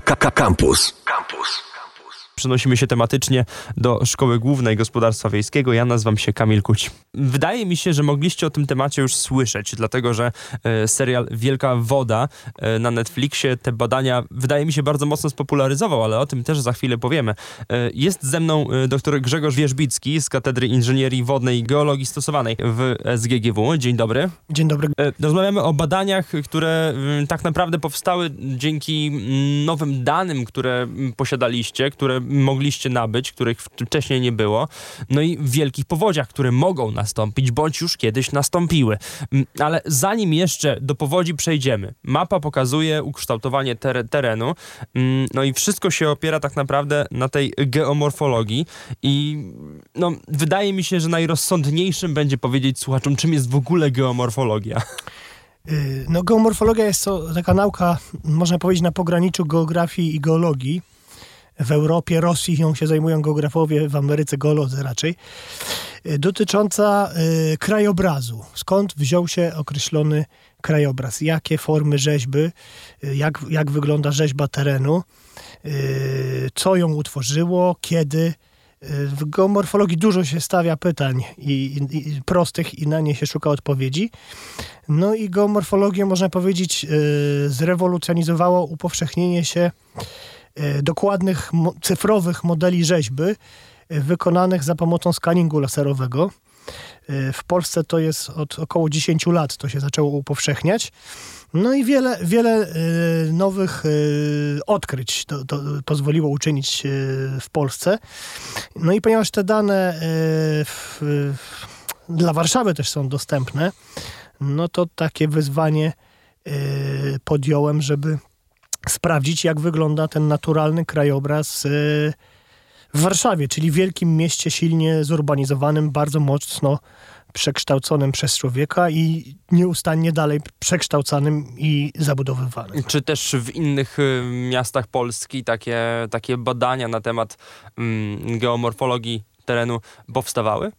Campus. Campus przenosimy się tematycznie do Szkoły Głównej Gospodarstwa Wiejskiego. Ja nazywam się Kamil Kuć. Wydaje mi się, że mogliście o tym temacie już słyszeć, dlatego że e, serial Wielka Woda e, na Netflixie te badania, wydaje mi się, bardzo mocno spopularyzował, ale o tym też za chwilę powiemy. E, jest ze mną dr Grzegorz Wierzbicki z Katedry Inżynierii Wodnej i Geologii Stosowanej w SGGW. Dzień dobry. Dzień dobry. Rozmawiamy o badaniach, które tak naprawdę powstały dzięki nowym danym, które posiadaliście, które mogliście nabyć, których wcześniej nie było, no i wielkich powodziach, które mogą nastąpić, bądź już kiedyś nastąpiły. Mm, ale zanim jeszcze do powodzi przejdziemy, mapa pokazuje ukształtowanie ter terenu, mm, no i wszystko się opiera tak naprawdę na tej geomorfologii i no, wydaje mi się, że najrozsądniejszym będzie powiedzieć słuchaczom, czym jest w ogóle geomorfologia. Y, no, geomorfologia jest to taka nauka, można powiedzieć, na pograniczu geografii i geologii w Europie, Rosji ją się zajmują geografowie, w Ameryce geolodzy raczej, y, dotycząca y, krajobrazu. Skąd wziął się określony krajobraz? Jakie formy rzeźby? Y, jak, jak wygląda rzeźba terenu? Co ją utworzyło? Kiedy? W geomorfologii dużo się stawia pytań i, i, i, prostych i na nie się szuka odpowiedzi. No i geomorfologię, można powiedzieć, zrewolucjonizowało upowszechnienie się dokładnych cyfrowych modeli rzeźby e, wykonanych za pomocą skaningu laserowego. E, w Polsce to jest od około 10 lat to się zaczęło upowszechniać. No i wiele, wiele nowych odkryć to, to pozwoliło uczynić w Polsce. No i ponieważ te dane w, dla Warszawy też są dostępne, no to takie wyzwanie podjąłem, żeby sprawdzić, jak wygląda ten naturalny krajobraz y, w Warszawie, czyli wielkim mieście silnie zurbanizowanym, bardzo mocno przekształconym przez człowieka i nieustannie dalej przekształcanym i zabudowywanym. Czy też w innych y, miastach Polski takie, takie badania na temat mm, geomorfologii terenu powstawały?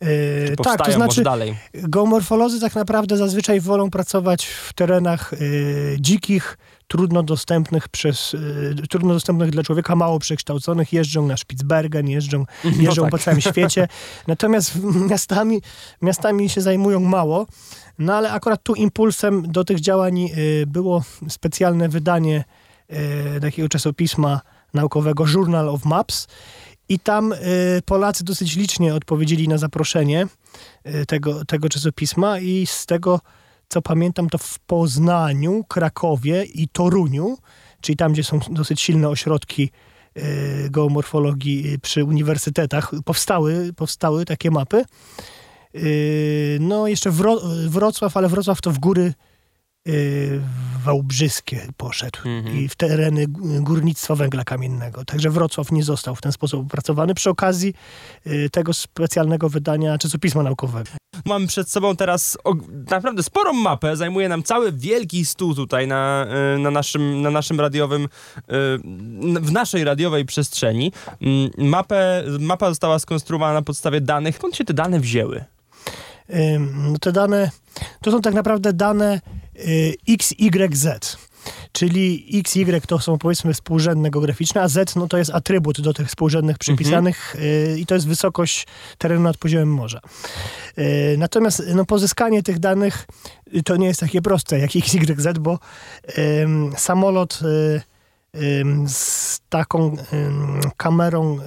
Yy, tak, to znaczy dalej? geomorfolozy tak naprawdę zazwyczaj wolą pracować w terenach yy, dzikich, trudno dostępnych przez, yy, trudno dostępnych dla człowieka, mało przekształconych, jeżdżą na Spitsbergen, jeżdżą, no jeżdżą no tak. po całym świecie. Natomiast miastami, miastami się zajmują mało. No ale akurat tu impulsem do tych działań yy, było specjalne wydanie yy, takiego czasopisma naukowego Journal of Maps i tam y, Polacy dosyć licznie odpowiedzieli na zaproszenie y, tego, tego czasopisma i z tego, co pamiętam, to w Poznaniu, Krakowie i Toruniu, czyli tam, gdzie są dosyć silne ośrodki y, geomorfologii przy uniwersytetach, powstały, powstały takie mapy. No, jeszcze Wrocław, ale Wrocław to w góry Y, wałbrzyskie poszedł mhm. i w tereny górnictwa węgla kamiennego. Także Wrocław nie został w ten sposób opracowany przy okazji y, tego specjalnego wydania czasopisma naukowego. Mam przed sobą teraz naprawdę sporą mapę. Zajmuje nam cały wielki stół tutaj na, y, na, naszym, na naszym radiowym, w naszej radiowej przestrzeni. Mm, mapę, mapa została skonstruowana na podstawie danych. Skąd się te dane wzięły? No te dane, to są tak naprawdę dane y, XYZ. Czyli XY to są powiedzmy współrzędne geograficzne, a Z no to jest atrybut do tych współrzędnych przypisanych mhm. i to jest wysokość terenu nad poziomem morza. Y, natomiast no, pozyskanie tych danych y, to nie jest takie proste jak XYZ, bo samolot z taką kamerą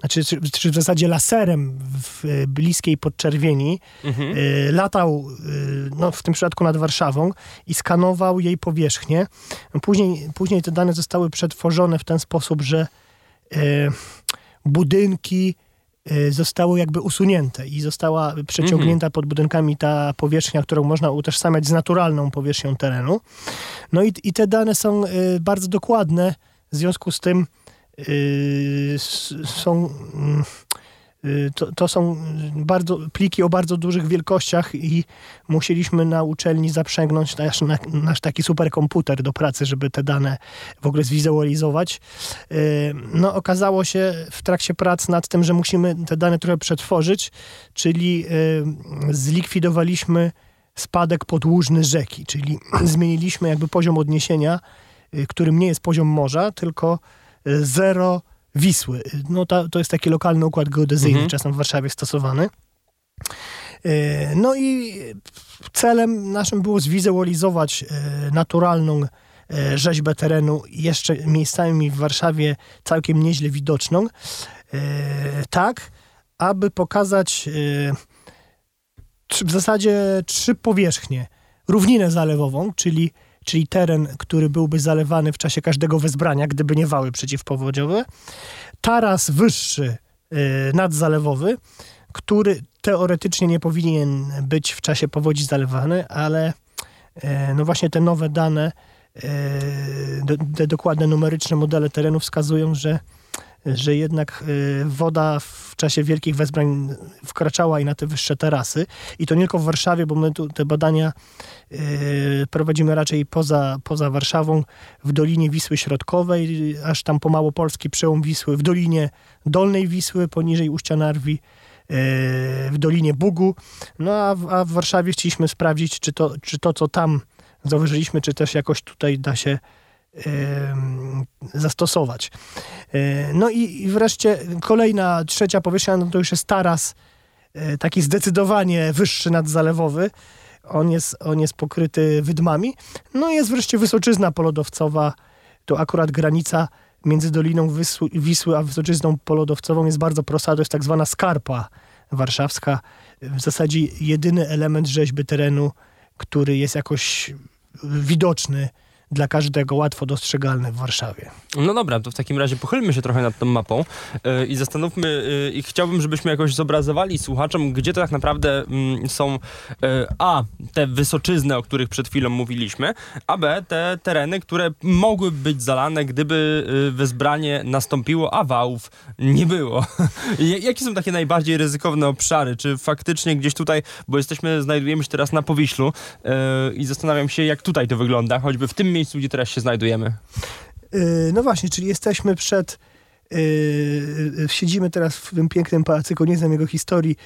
znaczy czy w zasadzie laserem w bliskiej podczerwieni mhm. y, latał, y, no w tym przypadku nad Warszawą i skanował jej powierzchnię. Później, później te dane zostały przetworzone w ten sposób, że y, budynki y, zostały jakby usunięte i została przeciągnięta mhm. pod budynkami ta powierzchnia, którą można utożsamiać z naturalną powierzchnią terenu. No i, i te dane są y, bardzo dokładne, w związku z tym są mm, y, to, to, są bardzo, pliki o bardzo dużych wielkościach i musieliśmy na uczelni zaprzęgnąć nasz, nasz taki superkomputer do pracy, żeby te dane w ogóle zwizualizować. Y, no okazało się w trakcie prac nad tym, że musimy te dane trochę przetworzyć, czyli zlikwidowaliśmy spadek podłużny rzeki, czyli zmieniliśmy jakby poziom odniesienia którym nie jest poziom morza, tylko zero Wisły. No to, to jest taki lokalny układ geodezyjny, Mhm. czasem w Warszawie stosowany. Y, No i celem naszym było zwizualizować y, naturalną y, rzeźbę terenu, jeszcze miejscami w Warszawie całkiem nieźle widoczną, tak, aby pokazać w zasadzie trzy powierzchnie. Równinę zalewową, czyli, czyli teren, który byłby zalewany w czasie każdego wezbrania, gdyby nie wały przeciwpowodziowe. Taras wyższy, y, nadzalewowy, który teoretycznie nie powinien być w czasie powodzi zalewany, ale e, no właśnie te nowe dane, do, te dokładne numeryczne modele terenu wskazują, że, że jednak e, woda w czasie wielkich wezbrań wkraczała i na te wyższe tarasy. I to nie tylko w Warszawie, bo my tu te badania e, prowadzimy raczej poza, poza Warszawą, w Dolinie Wisły Środkowej, aż tam po Małopolski przełom Wisły, w Dolinie Dolnej Wisły, poniżej Uścia Narwi, e, w Dolinie Bugu. No a w, a w Warszawie chcieliśmy sprawdzić, czy to, czy to, co tam zauważyliśmy, czy też jakoś tutaj da się zastosować. E, No i, wreszcie kolejna, trzecia powierzchnia, no to już jest taras, e, taki zdecydowanie wyższy nadzalewowy. On jest, on jest pokryty wydmami. No i jest wreszcie Wysoczyzna polodowcowa. To akurat granica między Doliną Wisły, Wisły a Wysoczyzną polodowcową jest bardzo prosta. To jest tak zwana skarpa warszawska. W zasadzie jedyny element rzeźby terenu, który jest jakoś widoczny dla każdego, łatwo dostrzegalny w Warszawie. No dobra, to w takim razie pochylmy się trochę nad tą mapą yy, i zastanówmy, yy, i chciałbym, żebyśmy jakoś zobrazowali słuchaczom, gdzie to tak naprawdę mm, są yy, A, te wysoczyzny, o których przed chwilą mówiliśmy, a B, te tereny, które mogły być zalane, gdyby yy, wezbranie nastąpiło, a wałów nie było. Jakie są takie najbardziej ryzykowne obszary? Czy faktycznie gdzieś tutaj, bo jesteśmy, znajdujemy się teraz na Powiślu yy, i zastanawiam się, jak tutaj to wygląda, choćby w tym miejscu, gdzie teraz się znajdujemy. Yy, No właśnie, czyli jesteśmy przed. Yy, siedzimy teraz w tym pięknym pałacyku, nie znam jego historii,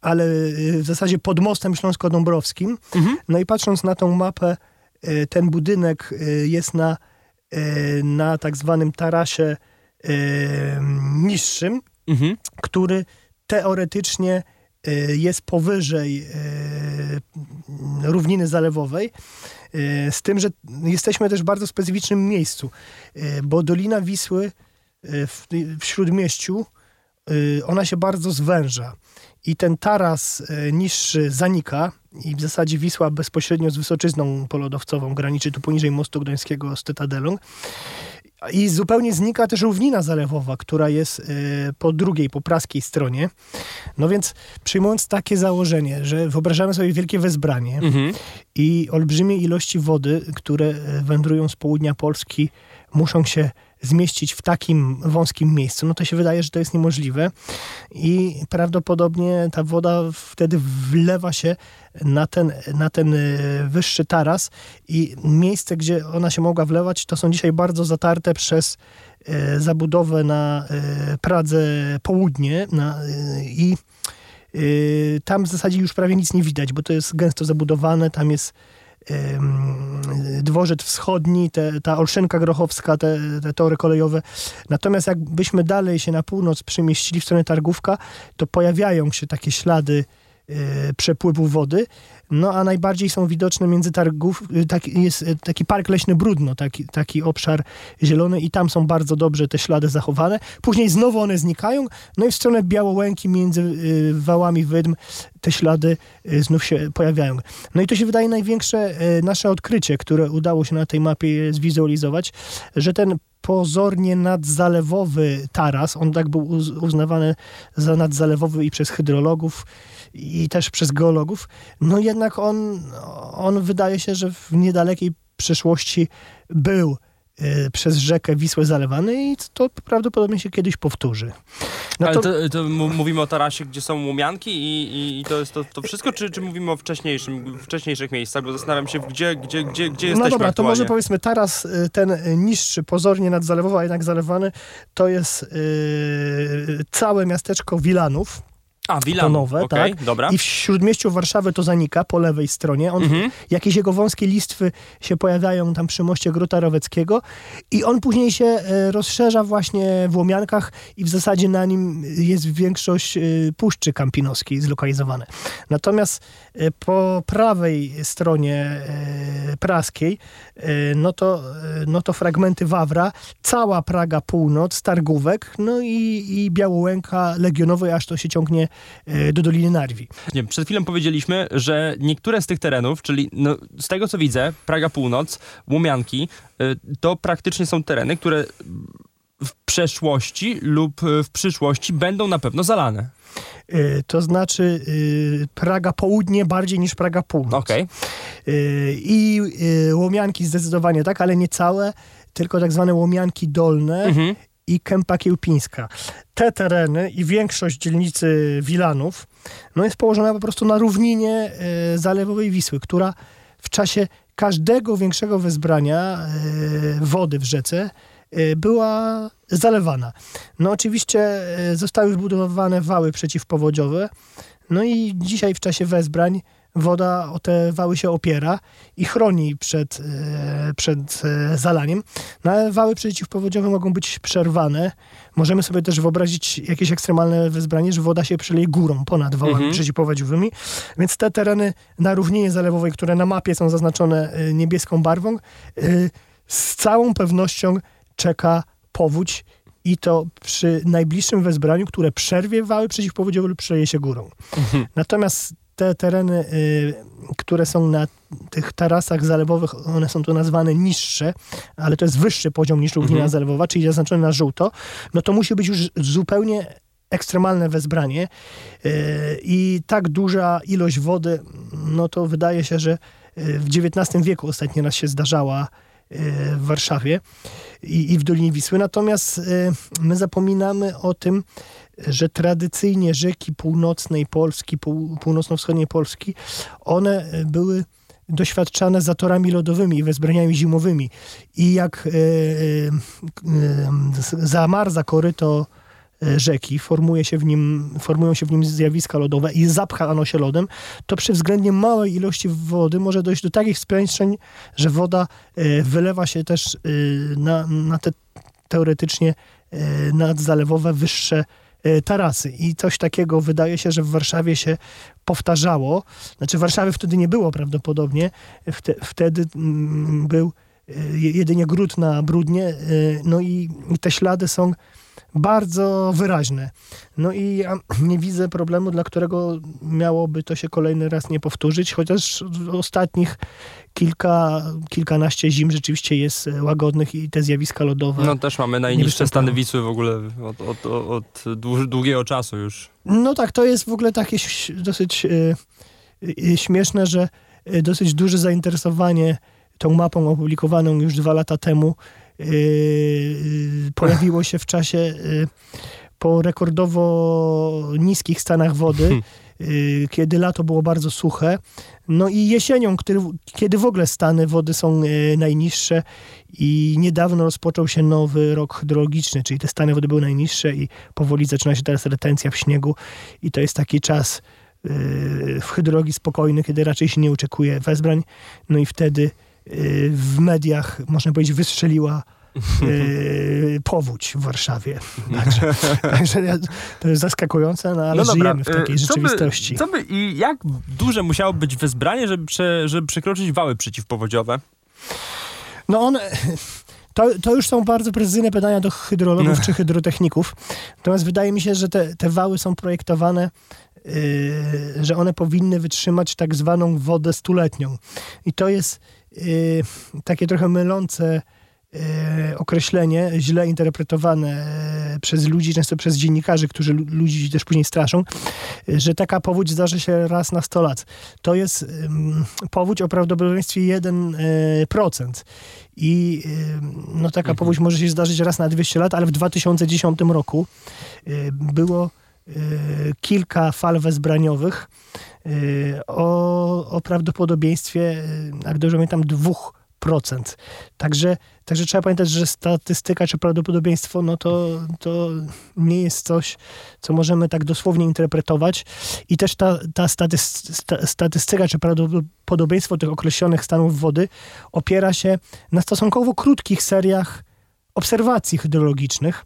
ale yy, w zasadzie pod mostem śląsko-dąbrowskim. Mhm. No i patrząc na tą mapę, yy, ten budynek yy, jest na, yy, na tak zwanym tarasie yy, niższym, Mhm. który teoretycznie y, jest powyżej y, równiny zalewowej, y, z tym, że jesteśmy też w bardzo specyficznym miejscu, y, bo Dolina Wisły y, w, w Śródmieściu, ona się bardzo zwęża i ten taras niższy zanika i w zasadzie Wisła bezpośrednio z Wysoczyzną polodowcową graniczy tu poniżej mostu gdańskiego z Cytadelą. I zupełnie znika też równina zalewowa, która jest y, po drugiej, po praskiej stronie. No więc przyjmując takie założenie, że wyobrażamy sobie wielkie wezbranie Mhm. i olbrzymie ilości wody, które e, wędrują z południa Polski, muszą się zmieścić w takim wąskim miejscu, no to się wydaje, że to jest niemożliwe i prawdopodobnie ta woda wtedy wlewa się na ten, na ten e, wyższy taras i miejsce, gdzie ona się mogła wlewać, to są dzisiaj bardzo zatarte przez e, zabudowę na e, Pradze Południe na, i Tam w zasadzie już prawie nic nie widać, bo to jest gęsto zabudowane, tam jest dworzec wschodni, te, ta Olszynka Grochowska, te, te tory kolejowe. Natomiast jakbyśmy dalej się na północ przemieścili w stronę Targówka, to pojawiają się takie ślady przepływu wody, no a najbardziej są widoczne między Targów, taki, jest yy, taki park leśny Brudno, taki, taki obszar zielony i tam są bardzo dobrze te ślady zachowane. Później znowu one znikają, no i w stronę Białołęki między y, wałami wydm te ślady y, znów się pojawiają. No i to się wydaje największe y, nasze odkrycie, które udało się na tej mapie zwizualizować, że ten pozornie nadzalewowy taras, on tak był uz- uznawany za nadzalewowy i przez hydrologów, i też przez geologów, no jednak on, on wydaje się, że w niedalekiej przyszłości był y, przez rzekę Wisłę zalewany i to prawdopodobnie się kiedyś powtórzy. No Ale to, to, to mówimy o tarasie, gdzie są łomianki i, i, i to jest to, to wszystko, czy, czy mówimy o wcześniejszym, wcześniejszych miejscach? Bo zastanawiam się, gdzie, gdzie, gdzie, gdzie jesteśmy no dobra, to aktualnie. może powiedzmy taras y, ten y, niższy, pozornie nadzalewowy, a jednak zalewany, to jest całe miasteczko Wilanów. A, Wilanów, tonowe, okej, tak. dobra. I w śródmieściu Warszawy to zanika po lewej stronie. On, Mhm. Jakieś jego wąskie listwy się pojawiają tam przy moście Grota Roweckiego i on później się e, rozszerza właśnie w Łomiankach i w zasadzie na nim jest większość e, Puszczy Kampinoskiej zlokalizowane. Natomiast e, po prawej stronie praskiej no to, no to fragmenty Wawra, cała Praga Północ, Targówek, no i, i Białołęka Legionowej, aż to się ciągnie do Doliny Narwi. Nie, przed chwilą powiedzieliśmy, że niektóre z tych terenów, czyli no, z tego co widzę, Praga Północ, Łomianki, y, to praktycznie są tereny, które w przeszłości lub y, w przyszłości będą na pewno zalane. To znaczy Praga Południe bardziej niż Praga Północ. Okej. Y, I Łomianki zdecydowanie tak, ale nie całe, tylko tak zwane Łomianki Dolne Mhm. I Kępa Kiełpińska. Te tereny i większość dzielnicy Wilanów no jest położona po prostu na równinie y, zalewowej Wisły, która w czasie każdego większego wezbrania y, wody w rzece y, była zalewana. No oczywiście zostały zbudowane wały przeciwpowodziowe, no i dzisiaj w czasie wezbrań woda o te wały się opiera i chroni przed, e, przed e, zalaniem. No ale wały przeciwpowodziowe mogą być przerwane. Możemy sobie też wyobrazić jakieś ekstremalne wezbranie, że woda się przeleje górą ponad wałami Mhm. przeciwpowodziowymi. Więc te tereny na równinie zalewowej, które na mapie są zaznaczone e, niebieską barwą, z całą pewnością czeka powódź i to przy najbliższym wezbraniu, które przerwie wały przeciwpowodziowe lub przeleje się górą. Natomiast te tereny, y, które są na tych tarasach zalewowych, one są tu nazwane niższe, ale to jest wyższy poziom niż równina Mhm. zalewowa, czyli zaznaczone na żółto, no to musi być już zupełnie ekstremalne wezbranie y, i tak duża ilość wody, no to wydaje się, że y, w XIX wieku ostatni raz się zdarzała w Warszawie i, i w Dolinie Wisły. Natomiast y, my zapominamy o tym, że tradycyjnie rzeki północnej Polski, pół, północno-wschodniej Polski, one e, były doświadczane zatorami lodowymi i wezbraniami zimowymi. I jak e, e, e, zamarza koryto rzeki, formuje się w nim, formują się w nim zjawiska lodowe i zapcha ono się lodem, to przy względnie małej ilości wody może dojść do takich spiętrzeń, że woda e, wylewa się też e, na, na te teoretycznie e, nadzalewowe, wyższe e, tarasy. I coś takiego wydaje się, że w Warszawie się powtarzało. Znaczy Warszawy wtedy nie było prawdopodobnie. Wte, wtedy mm, był e, je- jedynie gród na Brudnie. e, No i te ślady są bardzo wyraźne. No i ja nie widzę problemu, dla którego miałoby to się kolejny raz nie powtórzyć, chociaż w ostatnich kilka, kilkanaście zim rzeczywiście jest e, łagodnych i te zjawiska lodowe. No też mamy najniższe stany Wisły w ogóle od, od, od, od dłu- długiego czasu już. No tak, to jest w ogóle takie dosyć e, śmieszne, że dosyć duże zainteresowanie tą mapą opublikowaną już dwa lata temu pojawiło się w czasie e, po rekordowo niskich stanach wody, e, kiedy lato było bardzo suche. No i jesienią, który, kiedy w ogóle stany wody są najniższe i niedawno rozpoczął się nowy rok hydrologiczny, czyli te stany wody były najniższe i powoli zaczyna się teraz retencja w śniegu i to jest taki czas yy, w hydrologii spokojny, kiedy raczej się nie oczekuje wezbrań. No i wtedy yy, w mediach, można powiedzieć, wystrzeliła yy, powódź w Warszawie. Także, także to jest zaskakujące, no ale żyjemy w takiej co rzeczywistości. By, co by i jak duże musiało być wezbranie, żeby, prze, żeby przekroczyć wały przeciwpowodziowe? No one, to, to już są bardzo precyzyjne pytania do hydrologów czy hydrotechników. Natomiast wydaje mi się, że te, te wały są projektowane, yy, że one powinny wytrzymać tak zwaną wodę stuletnią. I to jest takie trochę mylące yy, określenie, źle interpretowane yy, przez ludzi, często przez dziennikarzy, którzy lu- ludzi też później straszą, że taka powódź zdarza się raz na 100 lat. To jest powódź o prawdopodobieństwie 1%. I no, taka powódź może się zdarzyć raz na 200 lat, ale w 2010 roku y, było y, kilka fal wezbraniowych y, o, o prawdopodobieństwie, y, jak dobrze pamiętam, 2%. procent. Także, także trzeba pamiętać, że statystyka czy prawdopodobieństwo, no to, to nie jest coś, co możemy tak dosłownie interpretować. I też ta, ta statystyka czy prawdopodobieństwo tych określonych stanów wody opiera się na stosunkowo krótkich seriach obserwacji hydrologicznych.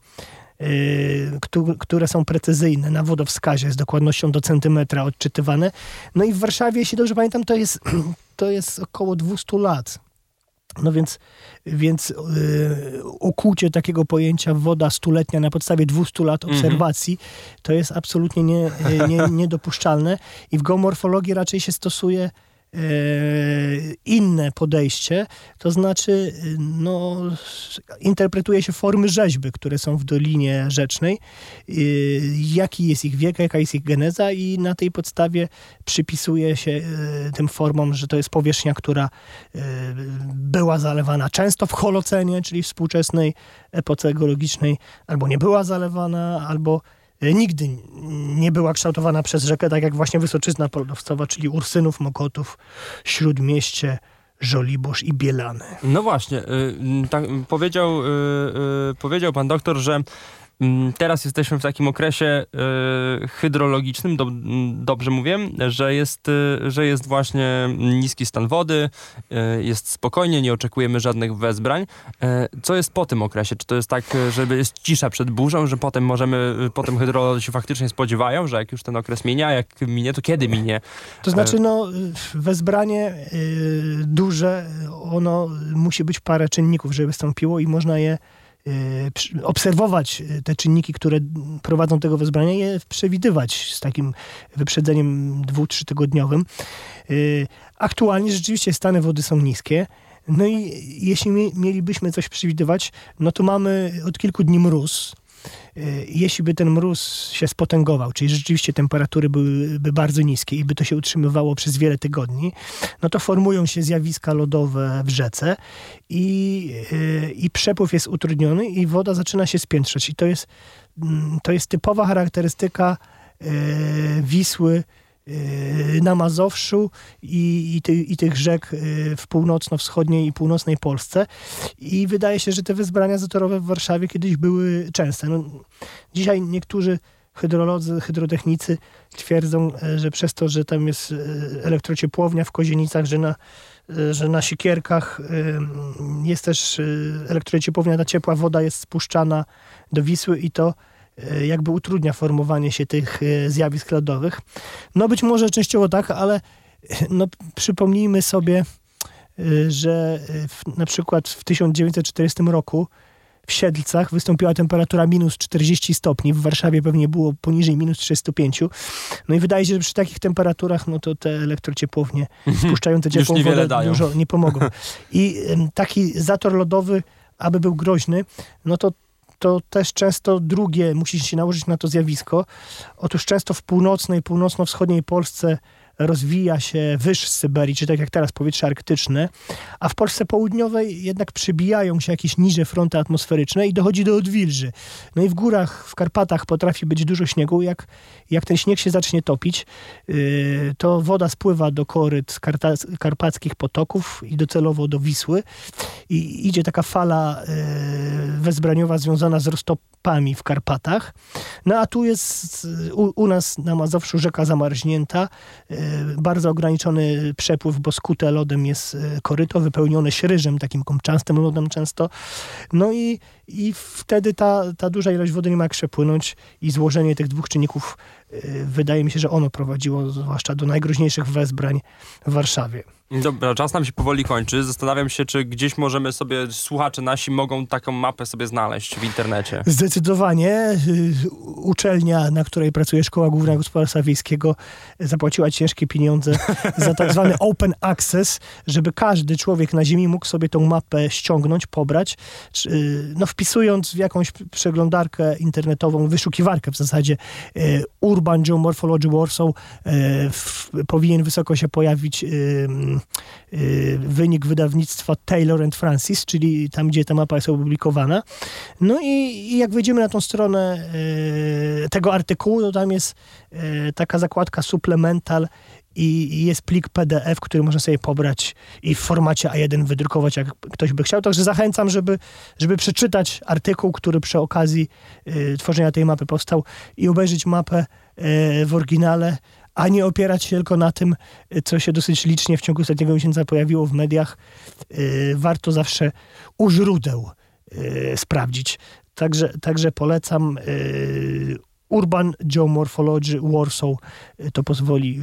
Yy, które są precyzyjne na wodowskazie z dokładnością do centymetra odczytywane. No i w Warszawie, jeśli dobrze pamiętam, to jest, to jest około 200 lat. No więc, więc yy, okucie takiego pojęcia woda stuletnia na podstawie 200 lat mhm. obserwacji mm -hmm. to jest absolutnie nie, nie, niedopuszczalne i w geomorfologii raczej się stosuje inne podejście, to znaczy no, interpretuje się formy rzeźby, które są w Dolinie Rzecznej, e, jaki jest ich wiek, jaka jest ich geneza i na tej podstawie przypisuje się e, tym formom, że to jest powierzchnia, która była zalewana często w holocenie, czyli współczesnej epoce geologicznej, albo nie była zalewana, albo E, nigdy nie była kształtowana przez rzekę, tak jak właśnie Wysoczyzna Polowcowa, czyli Ursynów, Mokotów, Śródmieście, Żoliborz i Bielany. No właśnie, y, tak, powiedział, y, y, powiedział pan doktor, że teraz jesteśmy w takim okresie y, hydrologicznym, do, dobrze mówię, że jest, y, że jest właśnie niski stan wody, y, jest spokojnie, nie oczekujemy żadnych wezbrań. Co jest po tym okresie? Czy to jest tak, że jest cisza przed burzą, że potem możemy, potem hydrolodzy się faktycznie spodziewają, że jak już ten okres minia, jak minie, to kiedy minie? To znaczy, no, wezbranie duże, ono musi być parę czynników, żeby wystąpiło i można je obserwować y, te czynniki, które prowadzą tego wezbrania je przewidywać z takim wyprzedzeniem dwu, trzytygodniowym. Y, aktualnie rzeczywiście stany wody są niskie. No i jeśli mielibyśmy coś przewidywać, no to mamy od kilku dni mróz. Y, jeśli by ten mróz się spotęgował, czyli rzeczywiście temperatury byłyby bardzo niskie i by to się utrzymywało przez wiele tygodni, no to formują się zjawiska lodowe w rzece i, y, i przepływ jest utrudniony i woda zaczyna się spiętrzać. I to jest, mm, to jest typowa charakterystyka y, Wisły na Mazowszu i, i, ty, i, tych rzek y, w północno-wschodniej i północnej Polsce. I wydaje się, że te wezbrania zatorowe w Warszawie kiedyś były częste. No, dzisiaj niektórzy hydrolodzy, hydrotechnicy twierdzą, e, że przez to, że tam jest e, elektrociepłownia w Kozienicach, że na, e, że na Sikierkach jest też elektrociepłownia, ta ciepła woda jest spuszczana do Wisły i to jakby utrudnia formowanie się tych e, zjawisk lodowych. No być może częściowo tak, ale e, no, przypomnijmy sobie, że w, na przykład w 1940 roku w Siedlcach wystąpiła temperatura minus 40 stopni, w Warszawie pewnie było poniżej minus 35. No i wydaje się, że przy takich temperaturach, no to te elektrociepłownie mhm. spuszczające ciepłą wodę dają. dużo nie pomogą. I taki zator lodowy, aby był groźny, no to to też często drugie musi się nałożyć na to zjawisko. Otóż często w północnej, północno-wschodniej Polsce rozwija się wyż z Syberii, czy tak jak teraz powietrze arktyczne, a w Polsce południowej jednak przybijają się jakieś niże fronty atmosferyczne i dochodzi do odwilży. No i w górach, w Karpatach potrafi być dużo śniegu. Jak, jak ten śnieg się zacznie topić, yy, to woda spływa do koryt karpackich potoków i docelowo do Wisły i idzie taka fala yy, wezbraniowa związana z roztopami w Karpatach. No a tu jest u, u nas na Mazowszu rzeka zamarznięta, yy, bardzo ograniczony przepływ, bo skute lodem jest e, koryto, wypełnione śryżem, takim komczastym lodem często. No i, i wtedy ta, ta duża ilość wody nie ma jak przepłynąć i złożenie tych dwóch czynników e, wydaje mi się, że ono prowadziło zwłaszcza do najgroźniejszych wezbrań w Warszawie. Dobra, czas nam się powoli kończy. Zastanawiam się, czy gdzieś możemy sobie, słuchacze nasi mogą taką mapę sobie znaleźć w internecie. Zdecydowanie. Y, uczelnia, na której pracuje Szkoła Główna Gospodarstwa Wiejskiego, zapłaciła ciężkie pieniądze za tak zwany open access, żeby każdy człowiek na Ziemi mógł sobie tą mapę ściągnąć, pobrać, y, no wpisując w jakąś przeglądarkę internetową, wyszukiwarkę w zasadzie y, Urban Geomorphology Warsaw, powinien wysoko się pojawić Y, wynik wydawnictwa Taylor and Francis, czyli tam, gdzie ta mapa jest opublikowana. No i, i jak wejdziemy na tą stronę tego artykułu, to tam jest taka zakładka supplemental i jest plik PDF, który można sobie pobrać i w formacie A1 wydrukować, jak ktoś by chciał. Także zachęcam, żeby, żeby przeczytać artykuł, który przy okazji y, tworzenia tej mapy powstał i obejrzeć mapę w oryginale, a nie opierać się tylko na tym, co się dosyć licznie w ciągu ostatniego miesiąca pojawiło w mediach. Y, warto zawsze u źródeł y, sprawdzić. Także, także polecam Urban Geomorphology Warsaw. To pozwoli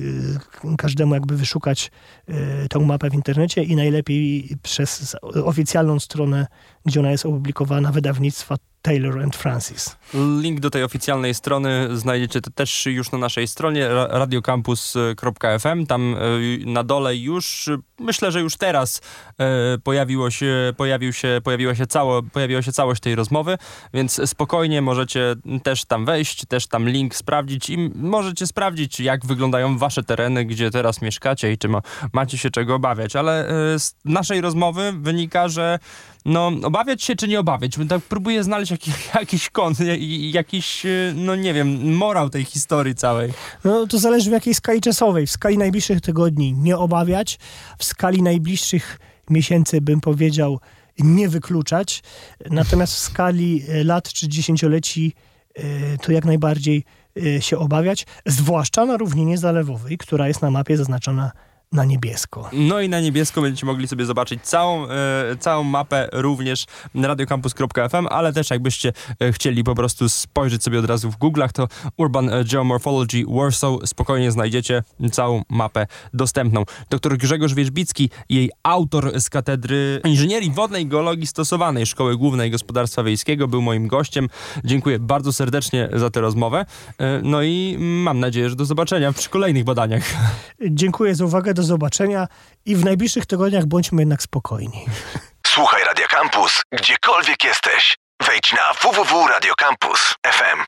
każdemu jakby wyszukać tę mapę w internecie i najlepiej przez oficjalną stronę, gdzie ona jest opublikowana, wydawnictwa Taylor and Francis. Link do tej oficjalnej strony znajdziecie też już na naszej stronie radiocampus.fm. Tam e, na dole już, myślę, że już teraz e, pojawiło się, pojawił się, pojawiła się cało, pojawiła się całość tej rozmowy, więc spokojnie możecie też tam wejść, też tam link sprawdzić i możecie sprawdzić, jak wyglądają wasze tereny, gdzie teraz mieszkacie i czy ma, macie się czego obawiać. Ale e, z naszej rozmowy wynika, że no, obawiać się czy nie obawiać? Tak próbuję znaleźć jakiś, jakiś kąt, jakiś, y, no nie wiem, morał tej historii całej. No, to zależy w jakiej skali czasowej. W skali najbliższych tygodni nie obawiać, w skali najbliższych miesięcy bym powiedział nie wykluczać, natomiast w skali y, lat czy dziesięcioleci y, to jak najbardziej się obawiać, zwłaszcza na równinie zalewowej, która jest na mapie zaznaczona na niebiesko. No i na niebiesko będziecie mogli sobie zobaczyć całą, e, całą mapę również na radiocampus.fm, ale też jakbyście e, chcieli po prostu spojrzeć sobie od razu w Google'ach, to Urban Geomorphology Warsaw spokojnie znajdziecie całą mapę dostępną. Dr Grzegorz Wierzbicki, jej autor z Katedry Inżynierii Wodnej i Geologii Stosowanej Szkoły Głównej Gospodarstwa Wiejskiego, był moim gościem. Dziękuję bardzo serdecznie za tę rozmowę. E, no i mam nadzieję, że do zobaczenia przy kolejnych badaniach. Dziękuję za uwagę do zobaczenia i w najbliższych tygodniach bądźmy jednak spokojni. Słuchaj Radio Campus, gdziekolwiek jesteś. Wejdź na www.radiocampus.fm.